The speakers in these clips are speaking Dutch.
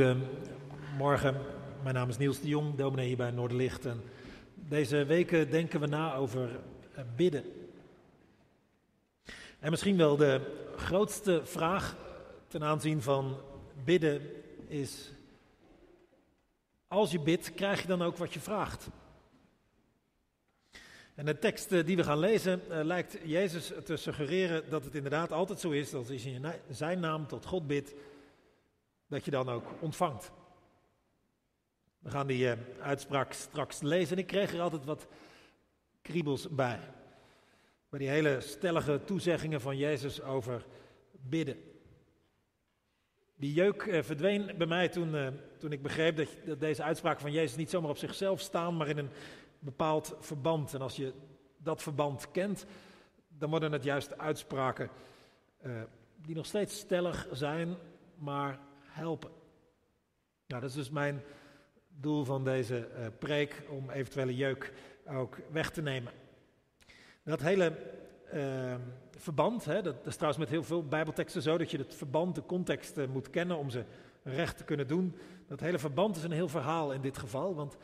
Goedemorgen, mijn naam is Niels de Jong, dominee hier bij Noorderlicht. En deze weken denken we na over eh, bidden. En misschien wel de grootste vraag ten aanzien van bidden is: als je bidt, krijg je dan ook wat je vraagt? En de tekst eh, die we gaan lezen eh, lijkt Jezus te suggereren dat het inderdaad altijd zo is dat als je in zijn naam tot God bidt, dat je dan ook ontvangt. We gaan die uh, uitspraak straks lezen en ik kreeg er altijd wat kriebels bij. Bij die hele stellige toezeggingen van Jezus over bidden. Die jeuk uh, verdween bij mij toen, uh, toen ik begreep dat, dat deze uitspraken van Jezus niet zomaar op zichzelf staan, maar in een bepaald verband. En als je dat verband kent, dan worden het juist uitspraken die nog steeds stellig zijn, maar helpen. Nou, dat is dus mijn doel van deze uh, preek, om eventuele jeuk ook weg te nemen. Dat hele uh, verband, hè, dat, is trouwens met heel veel bijbelteksten zo, dat je het verband, de context uh, moet kennen om ze recht te kunnen doen. Dat hele verband is een heel verhaal in dit geval, want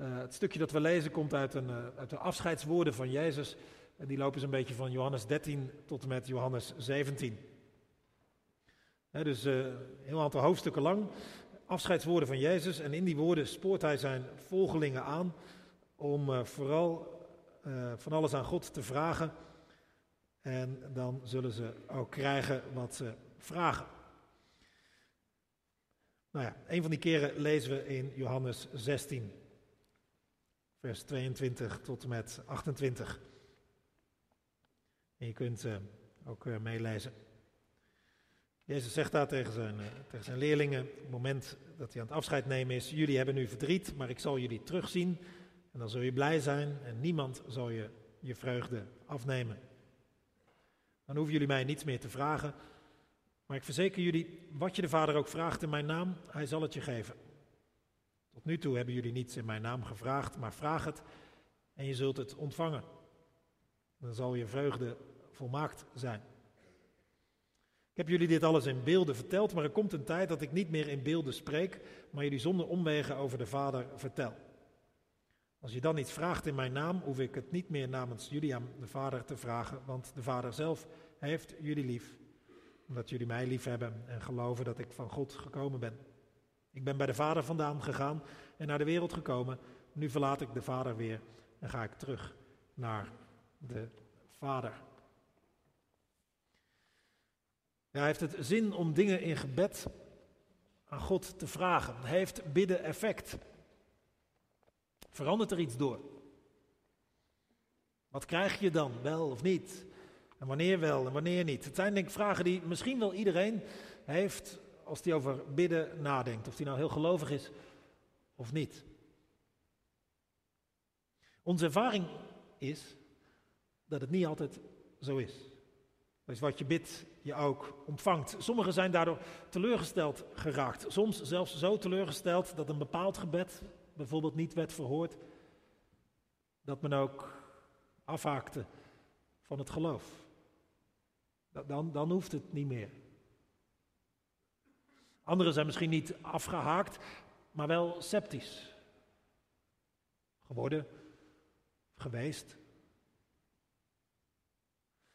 het stukje dat we lezen komt uit, een, uit de afscheidswoorden van Jezus. En die lopen zo'n beetje van Johannes 13 tot en met Johannes 17 dus uh, een heel aantal hoofdstukken lang. Afscheidswoorden van Jezus. En in die woorden spoort hij zijn volgelingen aan om uh, vooral uh, van alles aan God te vragen. En dan zullen ze ook krijgen wat ze vragen. Nou ja, een van die keren lezen we in Johannes 16, vers 22 tot en met 28. En je kunt ook meelezen. Jezus zegt daar tegen zijn, eh, tegen zijn leerlingen, op het moment dat hij aan het afscheid nemen is, jullie hebben nu verdriet, maar ik zal jullie terugzien en dan zul je blij zijn en niemand zal je je vreugde afnemen. Dan hoeven jullie mij niets meer te vragen, maar ik verzeker jullie, wat je de Vader ook vraagt in mijn naam, hij zal het je geven. Tot nu toe hebben jullie niets in mijn naam gevraagd, maar vraag het en je zult het ontvangen. Dan zal je vreugde volmaakt zijn. Ik heb jullie dit alles in beelden verteld, maar er komt een tijd dat ik niet meer in beelden spreek, maar jullie zonder omwegen over de Vader vertel. Als je dan iets vraagt in mijn naam, hoef ik het niet meer namens jullie aan de Vader te vragen, want de Vader zelf heeft jullie lief, omdat jullie mij lief hebben en geloven dat ik van God gekomen ben. Ik ben bij de Vader vandaan gegaan en naar de wereld gekomen. Nu verlaat ik de Vader weer en ga ik terug naar de Vader. Hij heeft het zin om dingen in gebed aan God te vragen. Heeft bidden effect? Verandert er iets door? Wat krijg je dan, wel of niet? En wanneer wel en wanneer niet? Het zijn denk ik vragen die misschien wel iedereen heeft als hij over bidden nadenkt. Of hij nou heel gelovig is of niet. Onze ervaring is dat het niet altijd zo is. Dus wat je bidt, je ook ontvangt. Sommigen zijn daardoor teleurgesteld geraakt. Soms zelfs zo teleurgesteld dat een bepaald gebed bijvoorbeeld niet werd verhoord. Dat men ook afhaakte van het geloof. Dan, dan hoeft het niet meer. Anderen zijn misschien niet afgehaakt, maar wel sceptisch geworden, geweest.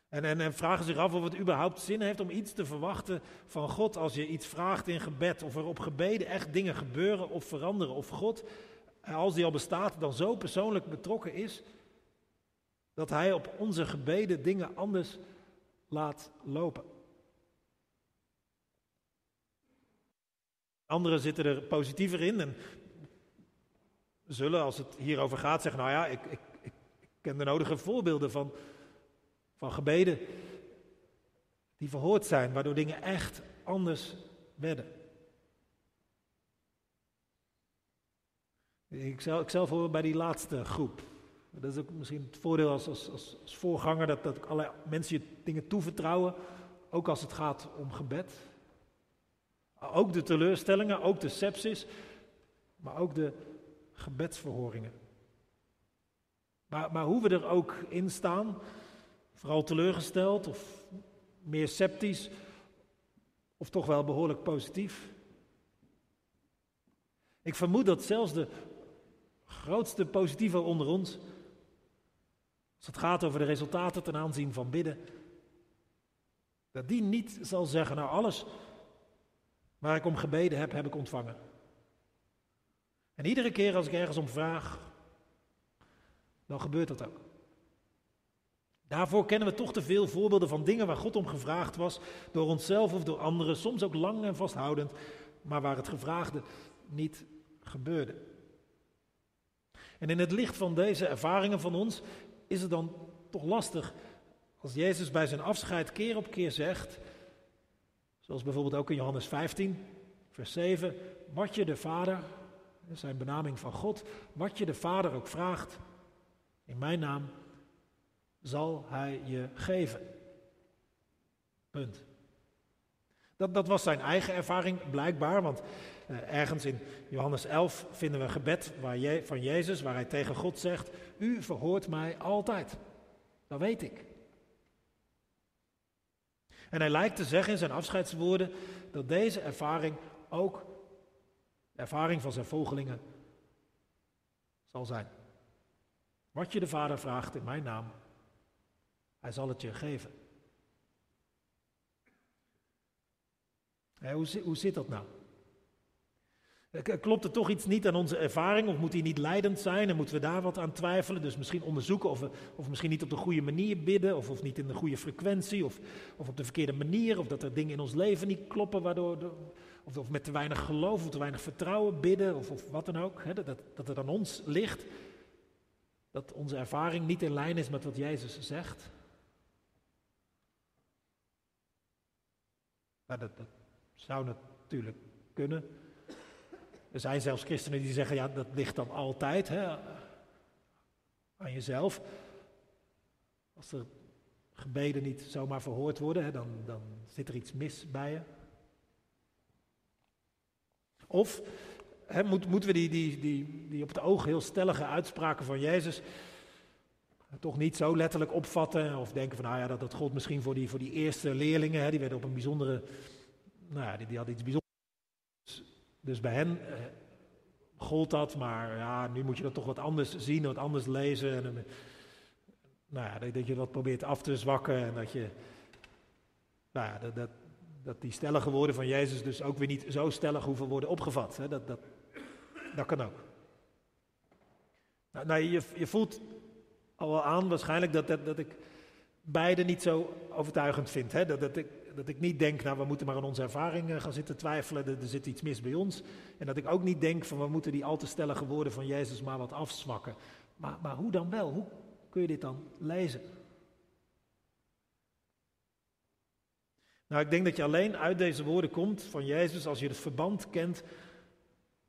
En, en, en, vragen zich af of het überhaupt zin heeft om iets te verwachten van God als je iets vraagt in gebed. Of er op gebeden echt dingen gebeuren of veranderen. Of God, als die al bestaat, dan zo persoonlijk betrokken is dat hij op onze gebeden dingen anders laat lopen. Anderen zitten er positiever in en zullen, als het hierover gaat, zeggen: Nou ja, ik, ik, ik ken de nodige voorbeelden van van gebeden die verhoord zijn, waardoor dingen echt anders werden. Ik zelf, ik hoor bij die laatste groep. Dat is ook misschien het voordeel als, als, als, als voorganger, dat, dat allerlei mensen je dingen toevertrouwen, ook als het gaat om gebed. Ook de teleurstellingen, ook de sepsis, maar ook de gebedsverhoringen. Maar, maar hoe we er ook in staan, Vooral teleurgesteld of meer sceptisch of toch wel behoorlijk positief. Ik vermoed dat zelfs de grootste positieve onder ons, als het gaat over de resultaten ten aanzien van bidden, dat die niet zal zeggen, nou alles waar ik om gebeden heb, heb ik ontvangen. En iedere keer als ik ergens om vraag, dan gebeurt dat ook. Daarvoor kennen we toch te veel voorbeelden van dingen waar God om gevraagd was, door onszelf of door anderen, soms ook lang en vasthoudend, maar waar het gevraagde niet gebeurde. En in het licht van deze ervaringen van ons is het dan toch lastig als Jezus bij zijn afscheid keer op keer zegt, zoals bijvoorbeeld ook in Johannes 15, vers 7, wat je de Vader, zijn benaming van God, wat je de Vader ook vraagt, in mijn naam, zal Hij je geven. Punt. Dat, dat was zijn eigen ervaring blijkbaar, want eh, ergens in Johannes 11 vinden we een gebed waar van Jezus waar hij tegen God zegt, U verhoort mij altijd. Dat weet ik. En hij lijkt te zeggen in zijn afscheidswoorden dat deze ervaring ook de ervaring van zijn volgelingen zal zijn. Wat je de Vader vraagt in mijn naam, hij zal het je geven. hoe, zit dat nou? Klopt er toch iets niet aan onze ervaring of moet die niet leidend zijn en moeten we daar wat aan twijfelen? Dus misschien onderzoeken of we of misschien niet op de goede manier bidden of, of niet in de goede frequentie of, of op de verkeerde manier of dat er dingen in ons leven niet kloppen waardoor, of, of met te weinig geloof of te weinig vertrouwen bidden of, of wat dan ook. Dat, dat het aan ons ligt, dat onze ervaring niet in lijn is met wat Jezus zegt. Nou, dat, zou natuurlijk kunnen. Er zijn zelfs christenen die zeggen, ja, dat ligt dan altijd hè, aan jezelf. Als er gebeden niet zomaar verhoord worden, hè, dan, dan zit er iets mis bij je. Of hè, moet, moeten we die, die, die, die op het oog heel stellige uitspraken van Jezus toch niet zo letterlijk opvatten of denken van, nou ja, dat, dat gold misschien voor die, voor die eerste leerlingen, hè, die werden op een bijzondere, nou ja, die, die hadden iets bijzonders dus bij hen eh, gold dat, maar ja, nu moet je dat toch wat anders zien, wat anders lezen. En, eh, nou ja, dat, je dat probeert af te zwakken en dat je, nou ja, dat, dat, dat die stellige woorden van Jezus dus ook weer niet zo stellig hoeven worden opgevat. Hè? Dat, dat, dat kan ook. Nou, nou je, je voelt al wel aan waarschijnlijk dat, dat, dat ik beide niet zo overtuigend vind. Hè? Dat, dat ik dat ik niet denk, nou we moeten maar aan onze ervaringen gaan zitten twijfelen, er, er, zit iets mis bij ons. En dat ik ook niet denk van we moeten die al te stellige woorden van Jezus maar wat afzwakken. Maar, maar hoe dan wel? Hoe kun je dit dan lezen? Nou, ik denk dat je alleen uit deze woorden komt van Jezus als je het verband kent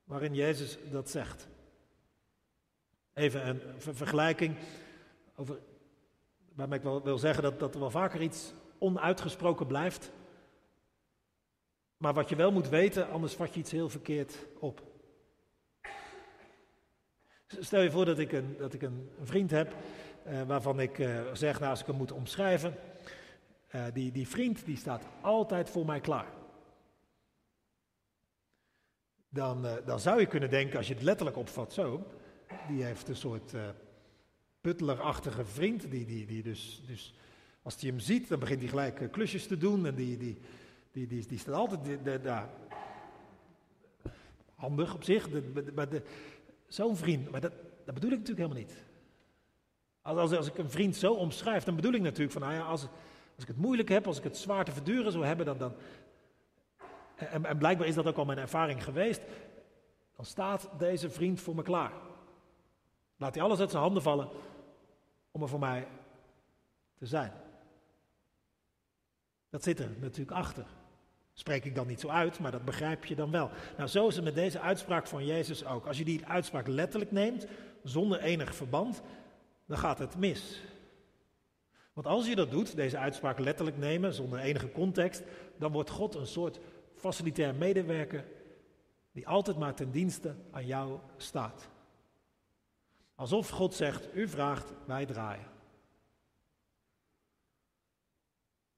waarin Jezus dat zegt. Even een vergelijking over, waarmee ik wel wil zeggen dat, dat er wel vaker iets onuitgesproken blijft. Maar wat je wel moet weten, anders vat je iets heel verkeerd op. Stel je voor dat ik een, dat ik een vriend heb eh, waarvan ik uh, zeg, nou, als ik hem moet omschrijven, uh, die, die vriend die staat altijd voor mij klaar. Dan, dan zou je kunnen denken, als je het letterlijk opvat zo, die heeft een soort puttelerachtige vriend, die, die, die dus, dus als hij hem ziet, dan begint hij gelijk eh, klusjes te doen. En die, die, die, die, die staat altijd. Handig op zich. Zo'n vriend, maar dat, dat bedoel ik natuurlijk helemaal niet. Als, als, als ik een vriend zo omschrijf, dan bedoel ik natuurlijk van, nou ja, als, als ik het moeilijk heb, als ik het zwaar te verduren zou hebben, dan. dan en, en blijkbaar is dat ook al mijn ervaring geweest. Dan staat deze vriend voor me klaar. Laat hij alles uit zijn handen vallen om er voor mij te zijn. Dat zit er natuurlijk achter. Spreek ik dan niet zo uit, maar dat begrijp je dan wel. Nou, zo is het met deze uitspraak van Jezus ook. Als je die uitspraak letterlijk neemt, zonder enig verband, dan gaat het mis. Want als je dat doet, deze uitspraak letterlijk nemen, zonder enige context, dan wordt God een soort facilitair medewerker die altijd maar ten dienste aan jou staat. Alsof God zegt, u vraagt, wij draaien.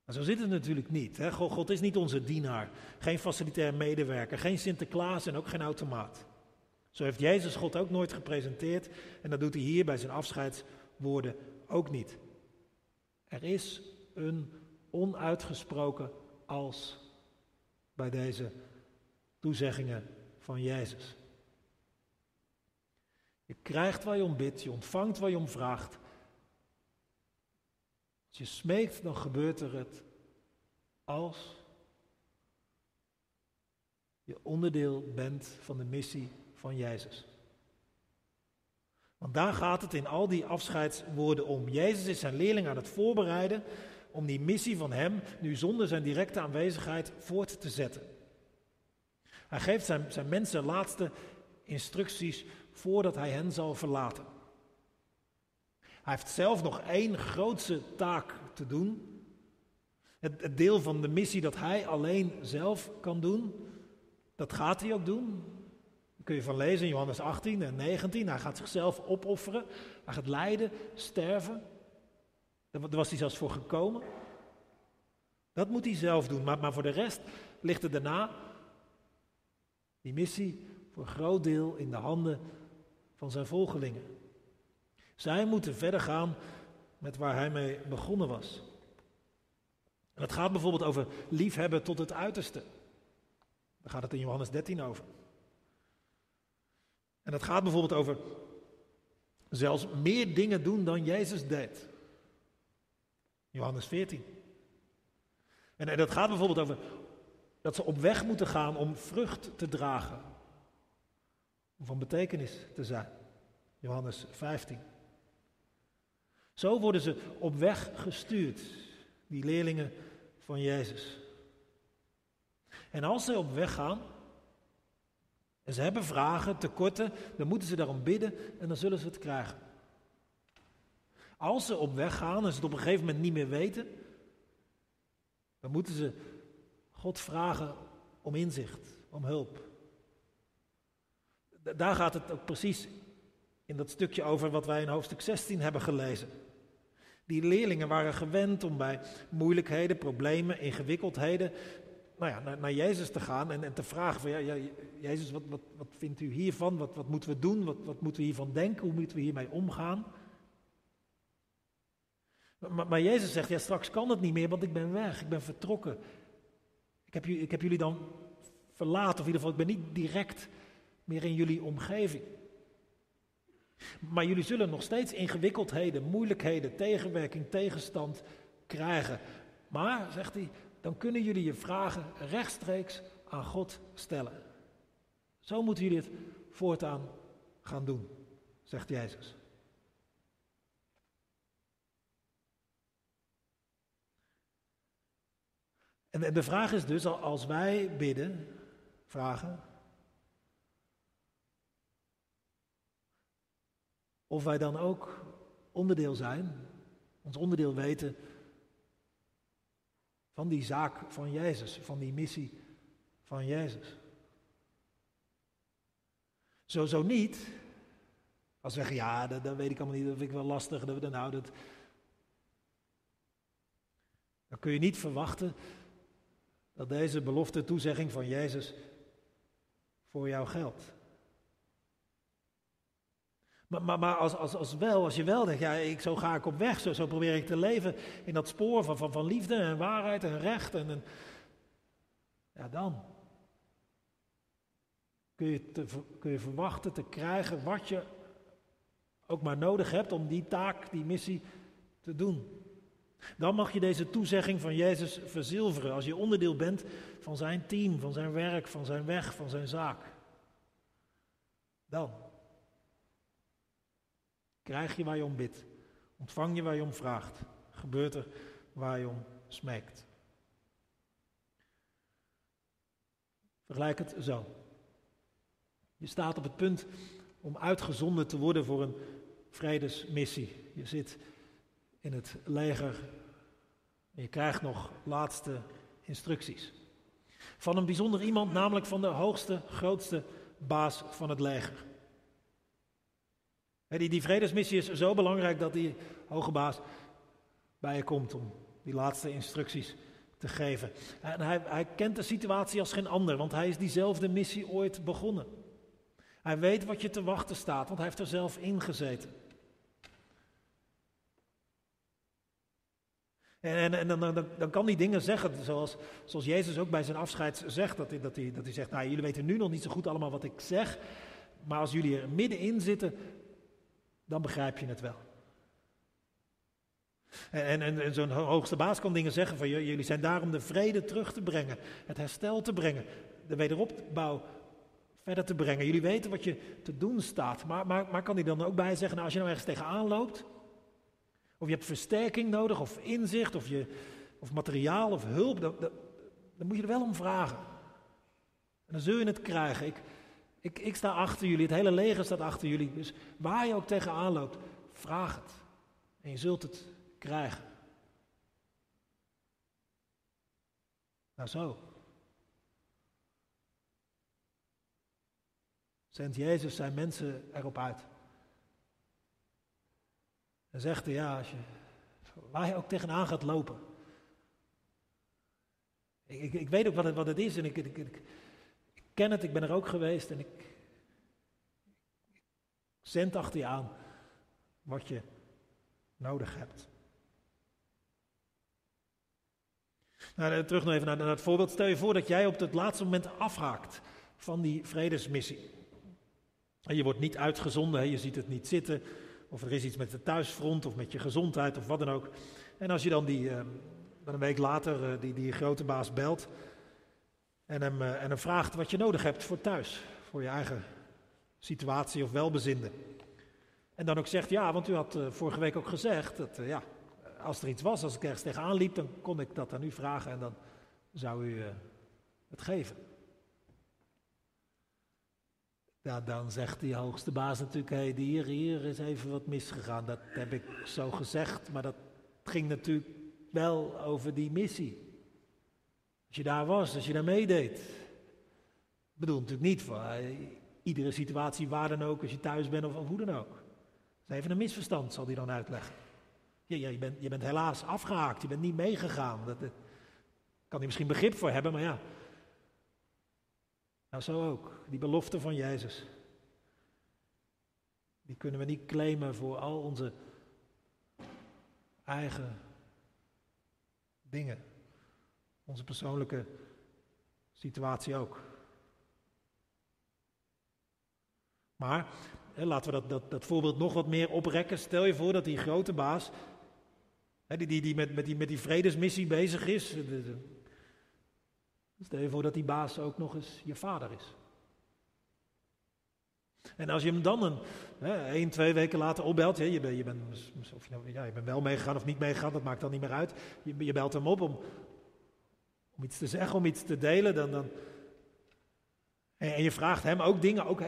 Maar zo zit het natuurlijk niet. Hè? God, is niet onze dienaar, geen facilitair medewerker, geen Sinterklaas en ook geen automaat. Zo heeft Jezus God ook nooit gepresenteerd en dat doet hij hier bij zijn afscheidswoorden ook niet. Er is een onuitgesproken als bij deze toezeggingen van Jezus. Je krijgt waar je om bidt, je ontvangt waar je om vraagt. Als je smeekt, dan gebeurt er het als je onderdeel bent van de missie van Jezus. Want daar gaat het in al die afscheidswoorden om. Jezus is zijn leerling aan het voorbereiden om die missie van hem nu zonder zijn directe aanwezigheid voort te zetten. Hij geeft zijn, zijn mensen laatste instructies voordat hij hen zal verlaten. Hij heeft zelf nog één grootse taak te doen. Het, deel van de missie dat hij alleen zelf kan doen, dat gaat hij ook doen. Daar kun je van lezen in Johannes 18 en 19. Hij gaat zichzelf opofferen. Hij gaat lijden, sterven. Daar was hij zelfs voor gekomen. Dat moet hij zelf doen. Maar, maar voor de rest ligt er daarna die missie voor een groot deel in de handen van zijn volgelingen. Zij moeten verder gaan met waar hij mee begonnen was. En het gaat bijvoorbeeld over liefhebben tot het uiterste. Daar gaat het in Johannes 13 over. En het gaat bijvoorbeeld over zelfs meer dingen doen dan Jezus deed. Johannes 14. En, en dat gaat bijvoorbeeld over dat ze op weg moeten gaan om vrucht te dragen. Om van betekenis te zijn. Johannes 15. Zo worden ze op weg gestuurd, die leerlingen van Jezus. En als ze op weg gaan, en ze hebben vragen, tekorten, dan moeten ze daarom bidden en dan zullen ze het krijgen. Als ze op weg gaan en ze het op een gegeven moment niet meer weten, dan moeten ze God vragen om inzicht, om hulp. Daar gaat het ook precies in dat stukje over wat wij in hoofdstuk 16 hebben gelezen. Die leerlingen waren gewend om bij moeilijkheden, problemen, ingewikkeldheden nou ja, naar, Jezus te gaan en, en te vragen van ja, Jezus, wat, wat, wat vindt u hiervan? Wat, wat moeten we doen? Wat, wat moeten we hiervan denken? Hoe moeten we hiermee omgaan? Maar, maar, Jezus zegt, ja straks kan het niet meer, want ik ben weg, ik ben vertrokken. Ik heb, ik heb jullie dan verlaten, of in ieder geval, ik ben niet direct in jullie omgeving. Maar jullie zullen nog steeds ingewikkeldheden, moeilijkheden, tegenwerking, tegenstand krijgen. Maar, zegt hij, dan kunnen jullie je vragen rechtstreeks aan God stellen. Zo moeten jullie het voortaan gaan doen, zegt Jezus. En de vraag is dus, als wij bidden, vragen, of wij dan ook onderdeel zijn, ons onderdeel weten van die zaak van Jezus, van die missie van Jezus. Zo, zo niet. Als we zeggen, ja, dat, weet ik allemaal niet, dat vind ik wel lastig. Dat, nou, dat, dan kun je niet verwachten dat deze belofte toezegging van Jezus voor jou geldt. Maar, maar, als, als, als, wel, als je wel denkt, ja, ik, zo ga ik op weg, zo, zo probeer ik te leven in dat spoor van, van, van liefde en waarheid en recht. En, en ja, dan kun je, kun je verwachten te krijgen wat je ook maar nodig hebt om die taak, die missie te doen. Dan mag je deze toezegging van Jezus verzilveren als je onderdeel bent van zijn team, van zijn werk, van zijn weg, van zijn zaak. Dan. Krijg je waar je om bidt. Ontvang je waar je om vraagt. Gebeurt er waar je om smeekt. Vergelijk het zo. Je staat op het punt om uitgezonden te worden voor een vredesmissie. Je zit in het leger en je krijgt nog laatste instructies. Van een bijzonder iemand, namelijk van de hoogste, grootste baas van het leger. Die, die vredesmissie is zo belangrijk dat die hoge baas bij je komt om die laatste instructies te geven. En hij, hij kent de situatie als geen ander, want hij is diezelfde missie ooit begonnen. Hij weet wat je te wachten staat, want hij heeft er zelf in gezeten. En, en, dan, dan, kan hij dingen zeggen, zoals, zoals Jezus ook bij zijn afscheid zegt, dat hij, dat hij, dat hij zegt, nou jullie weten nu nog niet zo goed allemaal wat ik zeg, maar als jullie er middenin zitten, dan begrijp je het wel. En, en, en zo'n hoogste baas kan dingen zeggen van jullie zijn daar om de vrede terug te brengen, het herstel te brengen, de wederopbouw verder te brengen. Jullie weten wat je te doen staat, maar, maar, maar kan hij dan ook bij zeggen, nou als je nou ergens tegenaan loopt, of je hebt versterking nodig, of inzicht, of, je, of materiaal, of hulp, dan, moet je er wel om vragen. En dan zul je het krijgen. Ik, ik, ik sta achter jullie, het hele leger staat achter jullie. Dus waar je ook tegenaan loopt, vraag het. En je zult het krijgen. Nou zo. Zendt Jezus zijn mensen erop uit. En zegt hij, ja, als je, waar je ook tegenaan gaat lopen. Ik, ik, ik weet ook wat het, wat is en ik, ik, ken het, ik ben er ook geweest en ik, zend achter je aan wat je nodig hebt. Nou, terug nog even naar, het voorbeeld. Stel je voor dat jij op het laatste moment afhaakt van die vredesmissie. En je wordt niet uitgezonden, je ziet het niet zitten. Of er is iets met de thuisfront of met je gezondheid of wat dan ook. En als je dan, die, uh, dan een week later uh, die, die grote baas belt en hem, uh, en hem vraagt wat je nodig hebt voor thuis, voor je eigen situatie of welbezinde. En dan ook zegt, ja, want u had vorige week ook gezegd dat ja, als er iets was, als ik ergens tegenaan liep, dan kon ik dat aan u vragen en dan zou u het geven. Ja, dan zegt die hoogste baas natuurlijk, hey, hier, hier is even wat misgegaan. Dat heb ik zo gezegd, maar dat ging natuurlijk wel over die missie. Als je daar was, als je daar meedeed. Ik bedoel natuurlijk niet voor eh, iedere situatie, waar dan ook, als je thuis bent of, of hoe dan ook. Dat is even een misverstand, zal hij dan uitleggen. Ja, je, bent, je bent helaas afgehaakt, je bent niet meegegaan. Dat, dat kan hij misschien begrip voor hebben, maar ja, nou, zo ook. Die belofte van Jezus. Die kunnen we niet claimen voor al onze eigen dingen. Onze persoonlijke situatie ook. Maar hè, laten we dat, dat, dat voorbeeld nog wat meer oprekken. Stel je voor dat die grote baas, hè, die, die, die, met, met, die met die vredesmissie bezig is, Stel je voor dat die baas ook nog eens je vader is. En als je hem dan een, hè, één, twee weken later opbelt, je, bent, je, bent, of je, nou, ja, je bent wel meegegaan of niet meegegaan, dat maakt dan niet meer uit. Je belt hem op om, om iets te zeggen, om iets te delen. Dan, dan, en, je vraagt hem ook dingen, ook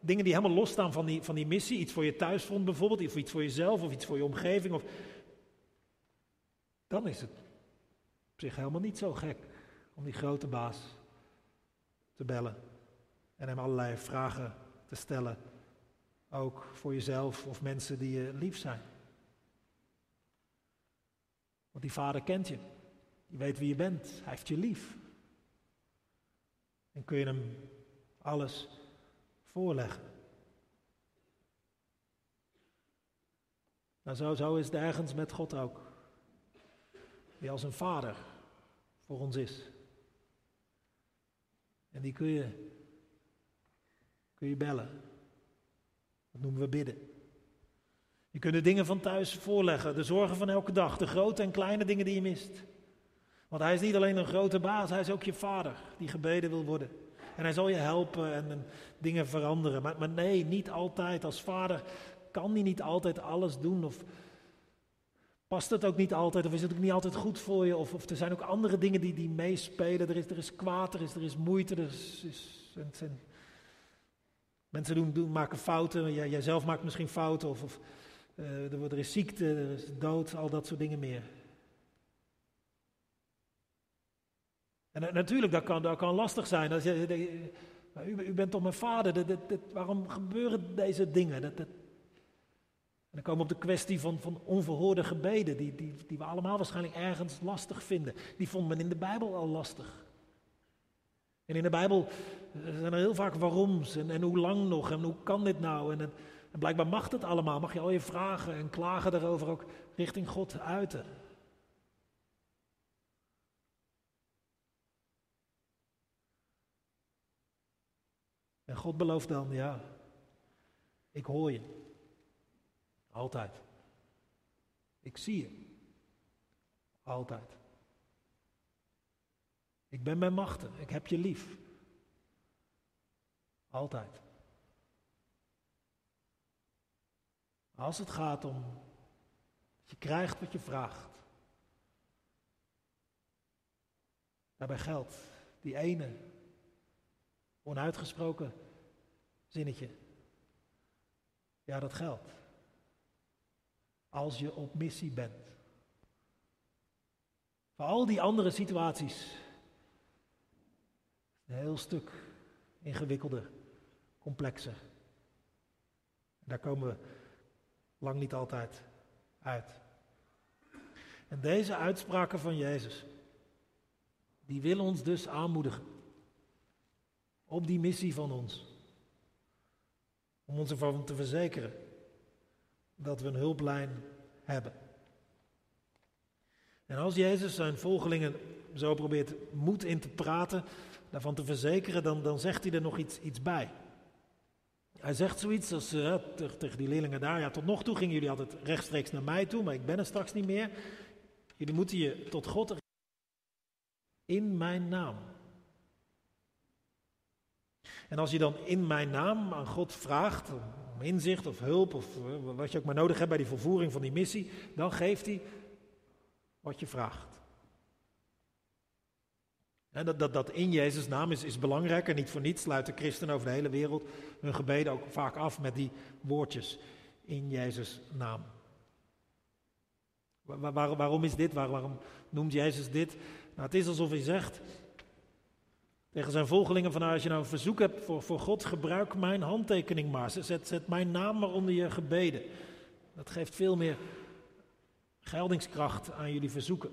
dingen die helemaal losstaan van die, van die missie. Iets voor je thuisvond bijvoorbeeld, of iets voor jezelf, of iets voor je omgeving. Of, dan is het op zich helemaal niet zo gek om die grote baas te bellen en hem allerlei vragen te stellen, ook voor jezelf of mensen die je lief zijn. Want die vader kent je, die weet wie je bent, hij heeft je lief. En kun je hem alles voorleggen. Nou, zo, zo is het ergens met God ook. Die als een vader voor ons is. En die kun je, kun je bellen. Dat noemen we bidden. Je kunt de dingen van thuis voorleggen, de zorgen van elke dag, de grote en kleine dingen die je mist. Want hij is niet alleen een grote baas, hij is ook je vader die gebeden wil worden. En hij zal je helpen en, en dingen veranderen. Maar, maar, nee, niet altijd. Als vader kan hij niet altijd alles doen. Of Past het ook niet altijd, of is het ook niet altijd goed voor je, of, of er zijn ook andere dingen die, die meespelen. Er is, er is kwaad, er is, er is moeite, er is, mensen doen, doen, maken fouten, jij, jij zelf maakt misschien fouten, of, of uh, er, er is ziekte, er is dood, al dat soort dingen meer. En uh, natuurlijk, dat kan, dat kan lastig zijn. Als je, u, u, bent toch mijn vader, waarom gebeuren deze dingen? En dan komen we op de kwestie van, van onverhoorde gebeden, die, die, die we allemaal waarschijnlijk ergens lastig vinden. Die vond men in de Bijbel al lastig. En in de Bijbel zijn er heel vaak waaroms en, en hoe lang nog en hoe kan dit nou? En, en blijkbaar mag het allemaal, mag je al je vragen en klagen daarover ook richting God uiten. En God belooft dan, ja, ik hoor je. Altijd. Ik zie je. Altijd. Ik ben bij machten. Ik heb je lief. Altijd. Als het gaat om dat je krijgt wat je vraagt. Daarbij geldt die ene onuitgesproken zinnetje. Ja, dat geldt. Als je op missie bent. Voor al die andere situaties. Een heel stuk ingewikkelder, complexer. Daar komen we lang niet altijd uit. En deze uitspraken van Jezus, die willen ons dus aanmoedigen op die missie van ons. Om ons ervan te verzekeren dat we een hulplijn hebben. En als Jezus zijn volgelingen zo probeert moed in te praten, daarvan te verzekeren, dan, dan zegt hij er nog iets, iets bij. Hij zegt zoiets als uh, tegen die leerlingen daar, ja tot nog toe gingen jullie altijd rechtstreeks naar mij toe, maar ik ben er straks niet meer. Jullie moeten je tot God in mijn naam. En als je dan in mijn naam aan God vraagt, om inzicht of hulp of eh, wat je ook maar nodig hebt bij die vervoering van die missie, dan geeft hij wat je vraagt. En dat, dat, dat in Jezus' naam is, is belangrijk en niet voor niets sluiten christenen over de hele wereld hun gebeden ook vaak af met die woordjes in Jezus' naam. Waar, waarom is dit? waarom noemt Jezus dit? Nou, het is alsof hij zegt tegen zijn volgelingen van nou, als je nou een verzoek hebt voor, voor God, gebruik mijn handtekening maar. Zet, zet mijn naam maar onder je gebeden. Dat geeft veel meer geldingskracht aan jullie verzoeken.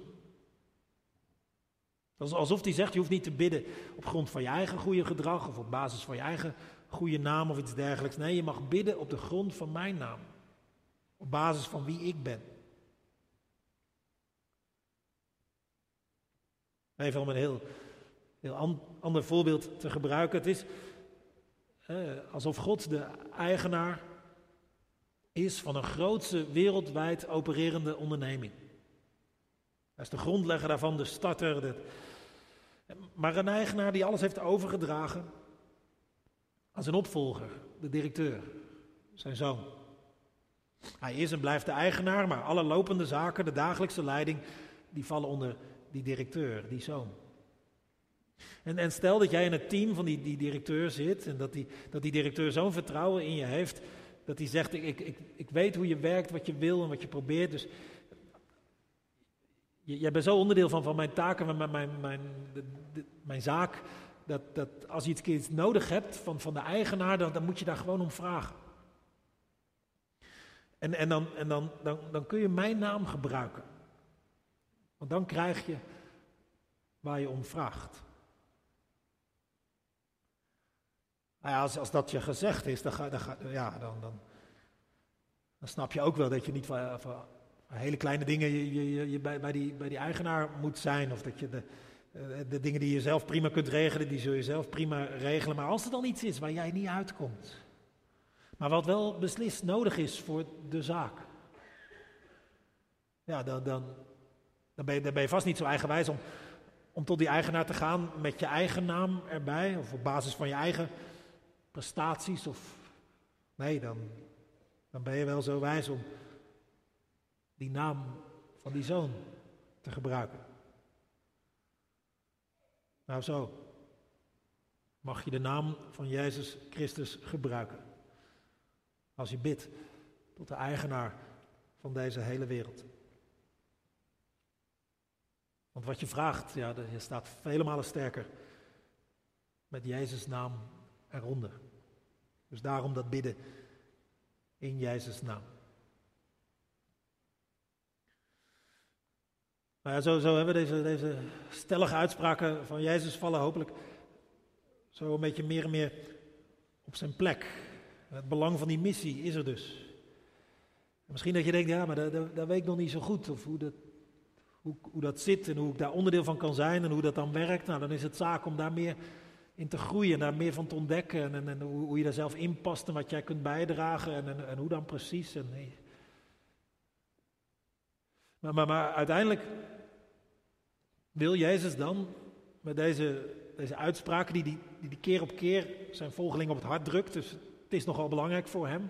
Alsof hij zegt, je hoeft niet te bidden op grond van je eigen goede gedrag of op basis van je eigen goede naam of iets dergelijks. Nee, je mag bidden op de grond van mijn naam. Op basis van wie ik ben. Even om een heel, heel ander voorbeeld te gebruiken. Het is alsof God de eigenaar is van een grootse wereldwijd opererende onderneming. Hij is de grondlegger daarvan, de starter. Maar een eigenaar die alles heeft overgedragen aan zijn opvolger, de directeur, zijn zoon. Hij is en blijft de eigenaar, maar alle lopende zaken, de dagelijkse leiding, die vallen onder die directeur, die zoon. En, stel dat jij in het team van die, die directeur zit en dat die, dat die directeur zo'n vertrouwen in je heeft, dat hij zegt, ik, ik, ik, weet hoe je werkt, wat je wil en wat je probeert, dus jij bent zo onderdeel van, van mijn taken, van mijn, mijn, mijn, mijn zaak, dat, dat als je iets nodig hebt van, van de eigenaar, dan, dan moet je daar gewoon om vragen. En, en, dan, en dan, dan, dan kun je mijn naam gebruiken. Want dan krijg je waar je om vraagt. Nou ja, als, als dat je gezegd is, dan, ga, dan, ja, dan, dan, dan snap je ook wel dat je niet van, van hele kleine dingen je, je, je bij, bij, die, bij die eigenaar moet zijn. Of dat je de, eh, de dingen die je zelf prima kunt regelen, die zul je zelf prima regelen. Maar als er dan iets is waar jij niet uitkomt. Maar wat wel beslist nodig is voor de zaak. Ja, dan, dan, dan, ben, je, dan ben je vast niet zo eigenwijs om, om tot die eigenaar te gaan met je eigen naam erbij. Of op basis van je eigen prestaties. Of, nee, dan, dan ben je wel zo wijs om die naam van die zoon te gebruiken. Nou zo, mag je de naam van Jezus Christus gebruiken. Als je bidt tot de eigenaar van deze hele wereld. Want wat je vraagt, ja, je staat vele malen sterker met Jezus' naam eronder. Dus daarom dat bidden in Jezus' naam. Nou ja, zo, zo hebben we deze, deze stellige uitspraken van Jezus vallen hopelijk zo een beetje meer en meer op zijn plek. Het belang van die missie is er dus. Misschien dat je denkt, ja, maar dat, weet ik nog niet zo goed. Of hoe dat, hoe, hoe dat zit en hoe ik daar onderdeel van kan zijn en hoe dat dan werkt. Nou, dan is het zaak om daar meer in te groeien, daar meer van te ontdekken. En, en, hoe, hoe, je daar zelf in past en wat jij kunt bijdragen en, en, hoe dan precies. Nee. maar, maar, maar uiteindelijk wil Jezus dan met deze, deze uitspraken die, die, die keer op keer zijn volgeling op het hart drukt. Dus het is nogal belangrijk voor hem.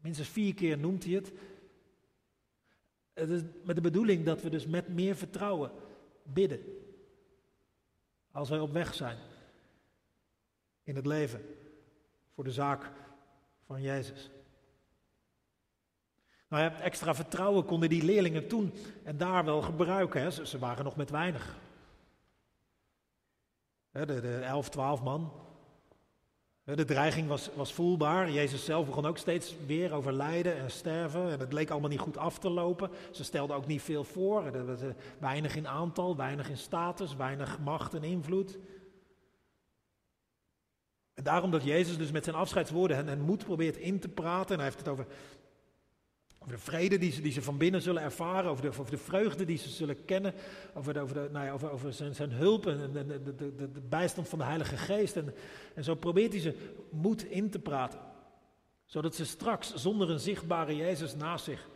Minstens vier keer noemt hij het. Het is met de bedoeling dat we dus met meer vertrouwen bidden. Als wij op weg zijn in het leven voor de zaak van Jezus. Nou ja, extra vertrouwen konden die leerlingen toen en daar wel gebruiken. Hè. Ze, waren nog met weinig. De, de 11, 12 man. De dreiging was, was voelbaar. Jezus zelf begon ook steeds weer over lijden en sterven. En het leek allemaal niet goed af te lopen. Ze stelden ook niet veel voor. Was weinig in aantal, weinig in status, weinig macht en invloed. En daarom dat Jezus dus met zijn afscheidswoorden hen, hen moed probeert in te praten. En hij heeft het over over de vrede die ze, die ze van binnen zullen ervaren, over de, over de vreugde die ze zullen kennen, over, over, de, nou ja, over, over zijn, zijn hulp en de, de, de, de, bijstand van de Heilige Geest. En, en zo probeert hij ze moed in te praten, zodat ze straks zonder een zichtbare Jezus naast zich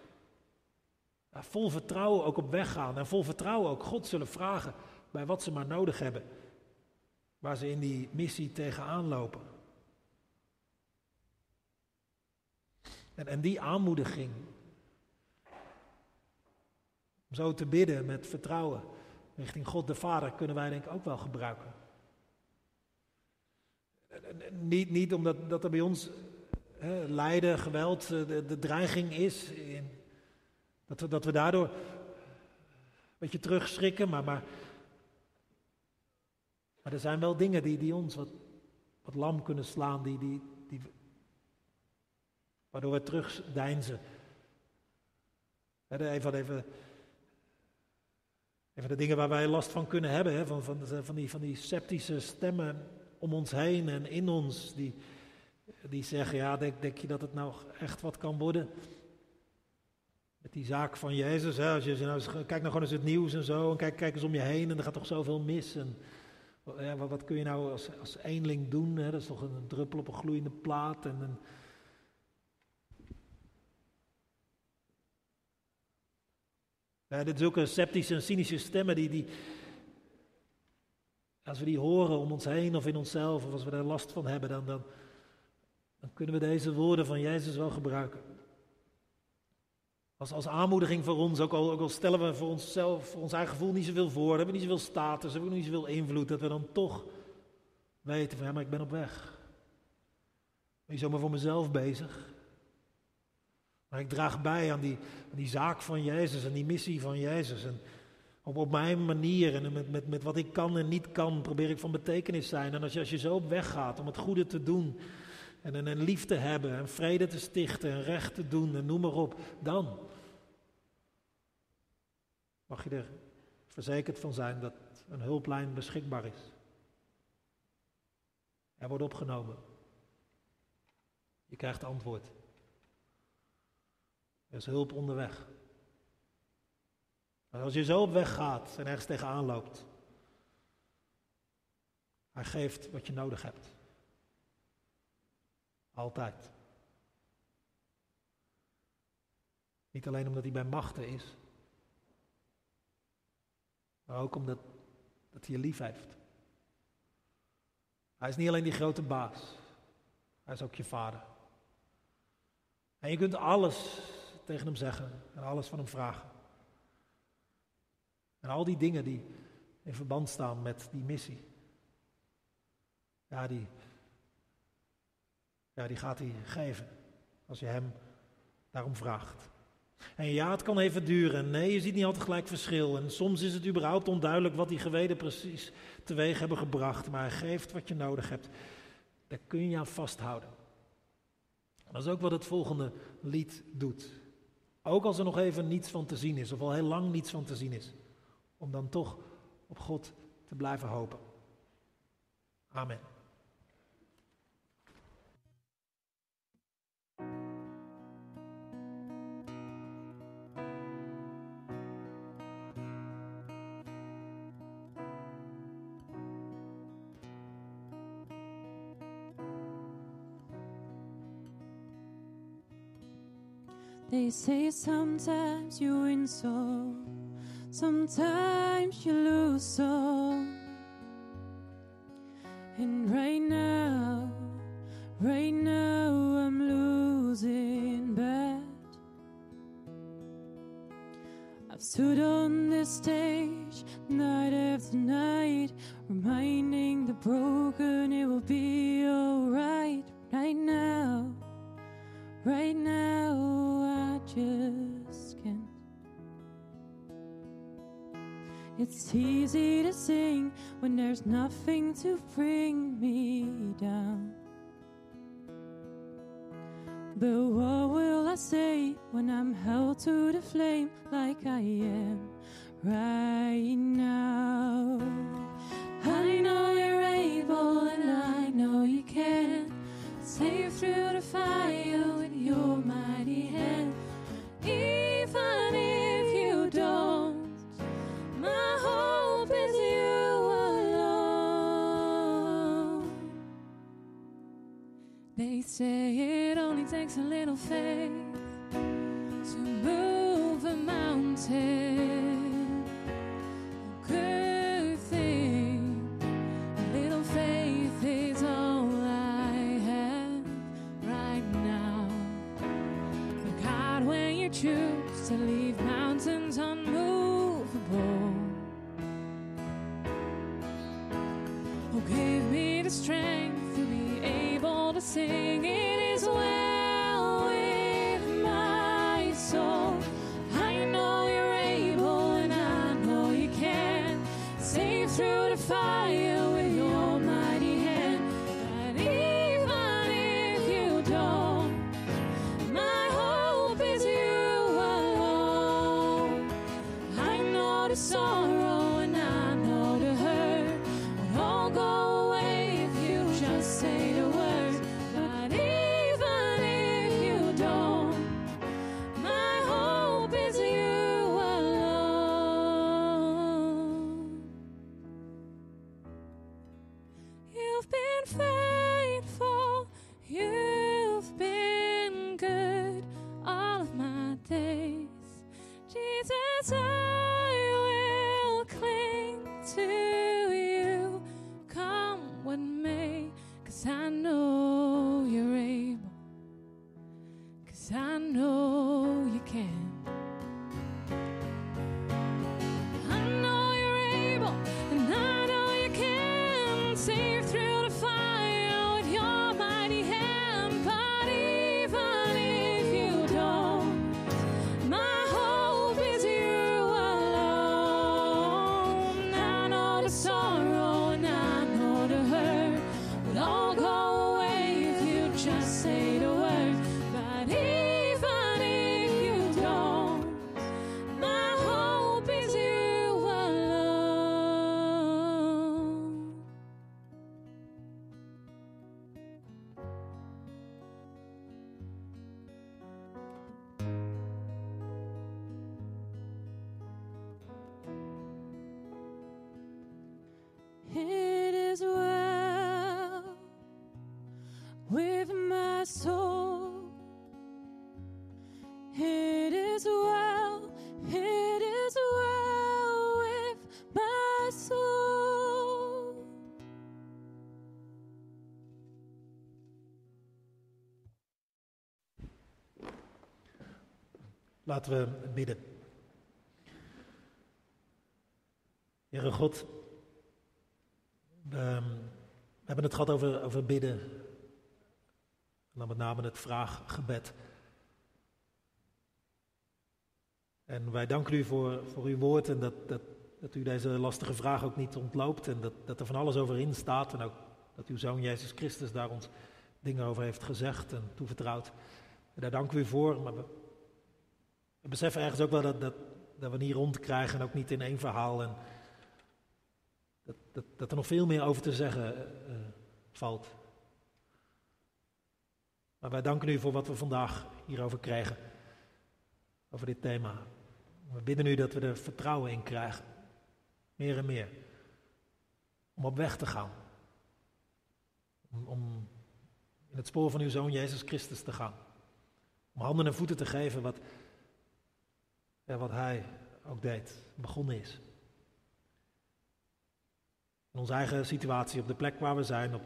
vol vertrouwen ook op weg gaan en vol vertrouwen ook God zullen vragen bij wat ze maar nodig hebben, waar ze in die missie tegenaan lopen. En, en die aanmoediging, om zo te bidden met vertrouwen richting God de Vader, kunnen wij denk ik ook wel gebruiken. Niet, niet omdat dat er bij ons hè, lijden, geweld, eh, de, dreiging is. In, dat, we, dat we daardoor een beetje terugschrikken, maar, maar, maar er zijn wel dingen die, die ons wat, wat lam kunnen slaan, die, die, die, waardoor we terugdeinzen. Even, even, even de dingen waar wij last van kunnen hebben? Van, van, van, die, van die sceptische stemmen om ons heen en in ons, die, die zeggen, ja, denk, denk je dat het nou echt wat kan worden? Met die zaak van Jezus, hè? als je nou kijk nou gewoon eens het nieuws en zo, en kijk, kijk eens om je heen en er gaat toch zoveel mis. En, ja, wat, kun je nou als, eenling doen? Hè? Dat is toch een druppel op een gloeiende plaat en een Uh, dit is ook een sceptische en cynische stemmen die, die, als we die horen om ons heen of in onszelf, of als we daar last van hebben, dan, dan, dan kunnen we deze woorden van Jezus wel gebruiken. Als, als aanmoediging voor ons, ook al, ook al stellen we voor onszelf, voor ons eigen gevoel niet zoveel voor, hebben we niet zoveel status, hebben we niet zoveel invloed, dat we dan toch weten van ja, maar ik ben op weg. Ben je zomaar voor mezelf bezig? Maar ik draag bij aan die, aan die zaak van Jezus en die missie van Jezus. En op, op mijn manier en met, met, met wat ik kan en niet kan, probeer ik van betekenis zijn. En als je, als je zo op weg gaat om het goede te doen en, en, en lief te hebben en vrede te stichten en recht te doen en noem maar op, dan mag je er verzekerd van zijn dat een hulplijn beschikbaar is. Er wordt opgenomen. Je krijgt antwoord. Er is hulp onderweg. als je zo op weg gaat en ergens tegenaan loopt, hij geeft wat je nodig hebt. Altijd. Niet alleen omdat hij bij machten is, maar ook omdat dat hij je lief heeft. Hij is niet alleen die grote baas, hij is ook je vader. En je kunt alles tegen hem zeggen en alles van hem vragen. En al die dingen die in verband staan met die missie. Ja, die, ja, die gaat hij geven als je hem daarom vraagt. En ja, het kan even duren. Nee, je ziet niet altijd gelijk verschil. En soms is het überhaupt onduidelijk wat die geweten precies teweeg hebben gebracht. Maar hij geeft wat je nodig hebt. Daar kun je aan vasthouden. Dat is ook wat het volgende lied doet. Ook als er nog even niets van te zien is, of al heel lang niets van te zien is. Om dan toch op God te blijven hopen. Amen. They say sometimes you win so, sometimes you lose so. And right now, right now I'm losing bad. I've stood on this stage night after night, reminding the broken it will be alright. It's easy to sing when there's nothing to bring me down. But what will I say when I'm held to the flame like I am right now? I know you're able and I know you can save through the fire takes a little faith to move a mountain. Good thing, a little faith is all I have right now. But God, when you choose to leave mountains unmovable, oh, give me the strength to be able to sing. It is well fire Laten we bidden. Heere God, we, hebben het gehad over, over bidden. En dan met name het vraaggebed. En wij danken u voor, voor uw woord en dat, dat, dat u deze lastige vraag ook niet ontloopt. En dat, dat er van alles over in staat. En ook dat uw zoon Jezus Christus daar ons dingen over heeft gezegd en toevertrouwd. En daar danken we u voor. Maar we, we beseffen ergens ook wel dat, dat, dat we niet rondkrijgen en ook niet in één verhaal. En dat, dat, dat er nog veel meer over te zeggen eh, valt. Maar wij danken u voor wat we vandaag hierover krijgen, over dit thema. We bidden u dat we er vertrouwen in krijgen, meer en meer, om op weg te gaan. Om, om in het spoor van uw Zoon Jezus Christus te gaan. Om handen en voeten te geven wat, ja, wat Hij ook deed, begonnen is. In onze eigen situatie, op de plek waar we zijn, op,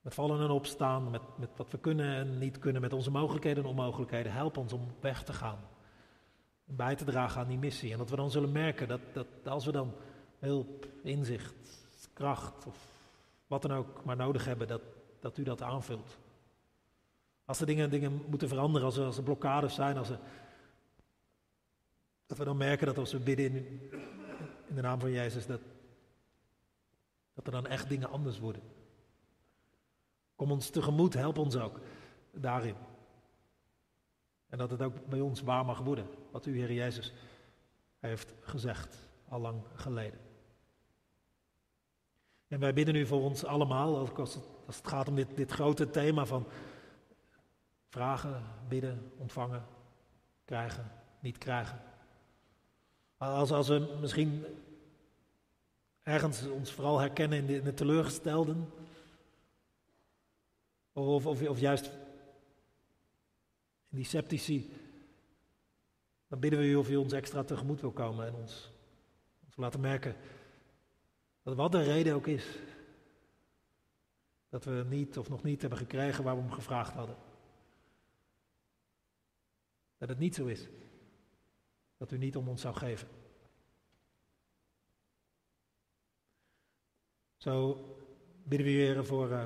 met vallen en opstaan, met, met wat we kunnen en niet kunnen, met onze mogelijkheden en onmogelijkheden. Help ons om weg te gaan. En bij te dragen aan die missie. En dat we dan zullen merken dat, dat als we dan hulp, inzicht, kracht of wat dan ook maar nodig hebben, dat, dat u dat aanvult. Als er dingen, dingen moeten veranderen, er, als er blokkades zijn, als er, dat we dan merken dat als we bidden in, in de naam van Jezus, dat, dat er dan echt dingen anders worden. Kom ons tegemoet, help ons ook daarin. En dat het ook bij ons waar mag worden, wat u, Heer Jezus, heeft gezegd, al lang geleden. En wij bidden u voor ons allemaal, als het, als het gaat om dit, dit grote thema van vragen, bidden, ontvangen, krijgen, niet krijgen. Als, als we misschien ergens ons vooral herkennen in de, in de teleurgestelden, of, of, of juist in die sceptici, dan bidden we u of u ons extra tegemoet wil komen en ons, ons laten merken dat wat de reden ook is, dat we niet of nog niet hebben gekregen waar we om gevraagd hadden. Dat het niet zo is. Dat u niet om ons zou geven. Zo bidden we u, heren, voor, uh,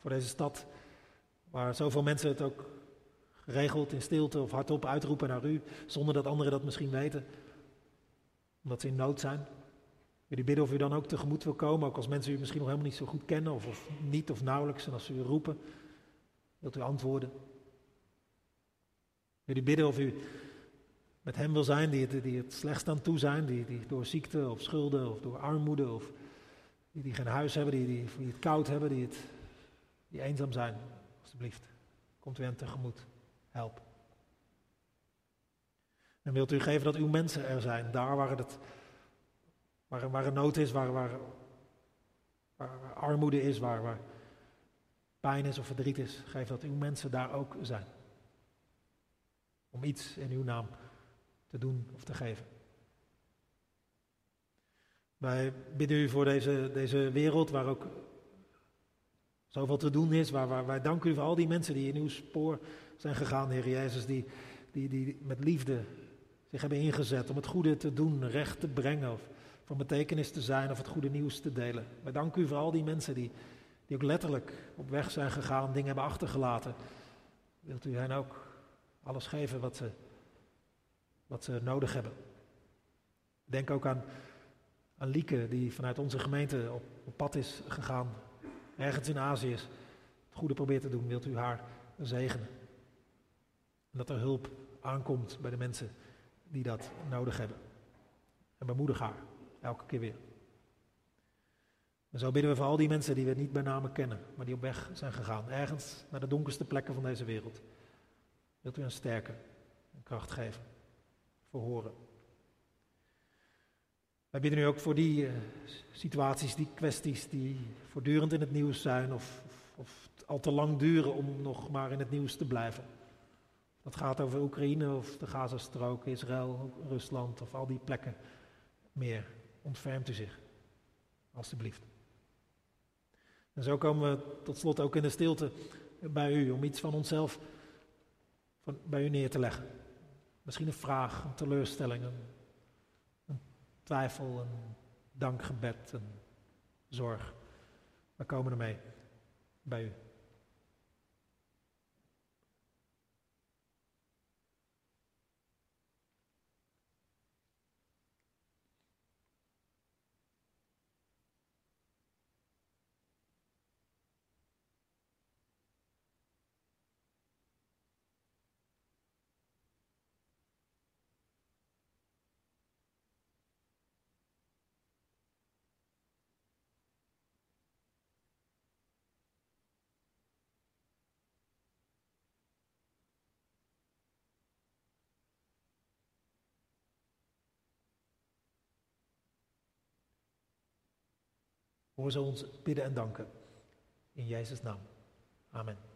voor deze stad, waar zoveel mensen het ook geregeld in stilte of hardop uitroepen naar u, zonder dat anderen dat misschien weten, omdat ze in nood zijn. Jullie bidden of u dan ook tegemoet wil komen, ook als mensen u misschien nog helemaal niet zo goed kennen, of, of niet of nauwelijks, en als ze u roepen, wilt u antwoorden. Jullie bidden of u met hem wil zijn die het, die het slechtst aan toe zijn, die, die door ziekte of schulden of door armoede of die, geen huis hebben, die, die, het koud hebben, die, het, die eenzaam zijn. Alsjeblieft, komt u hen tegemoet. Help. En wilt u geven dat uw mensen er zijn, daar waar, het, er nood is, waar, waar, waar armoede is, waar, waar pijn is of verdriet is. Geef dat uw mensen daar ook zijn. Om iets in uw naam te doen of te geven. Wij bidden u voor deze, deze wereld waar ook zoveel te doen is. Waar, waar, wij danken u voor al die mensen die in uw spoor zijn gegaan, Heer Jezus. Die, die, die met liefde zich hebben ingezet om het goede te doen, recht te brengen. Of van betekenis te zijn of het goede nieuws te delen. Wij danken u voor al die mensen die, die ook letterlijk op weg zijn gegaan, dingen hebben achtergelaten. Wilt u hen ook alles geven wat ze wat ze nodig hebben. Denk ook aan, aan Lieke, die vanuit onze gemeente op, pad is gegaan, ergens in Azië is, het goede probeert te doen. Wilt u haar zegenen? En dat er hulp aankomt bij de mensen die dat nodig hebben. En bemoedig haar, elke keer weer. En zo bidden we voor al die mensen die we niet bij name kennen, maar die op weg zijn gegaan, ergens naar de donkerste plekken van deze wereld. Wilt u hen sterken en kracht geven? verhoren. Wij bidden nu ook voor die uh, situaties, die kwesties die voortdurend in het nieuws zijn of, of, of, al te lang duren om nog maar in het nieuws te blijven. Dat gaat over Oekraïne of de Gazastrook, Israël, Rusland of al die plekken meer. Ontfermt u zich, alstublieft. En zo komen we tot slot ook in de stilte bij u om iets van onszelf van, bij u neer te leggen. Misschien een vraag, een teleurstelling, een, twijfel, een dankgebed, een zorg. We komen ermee bij u. Hoor zo ons bidden en danken. In Jezus' naam. Amen.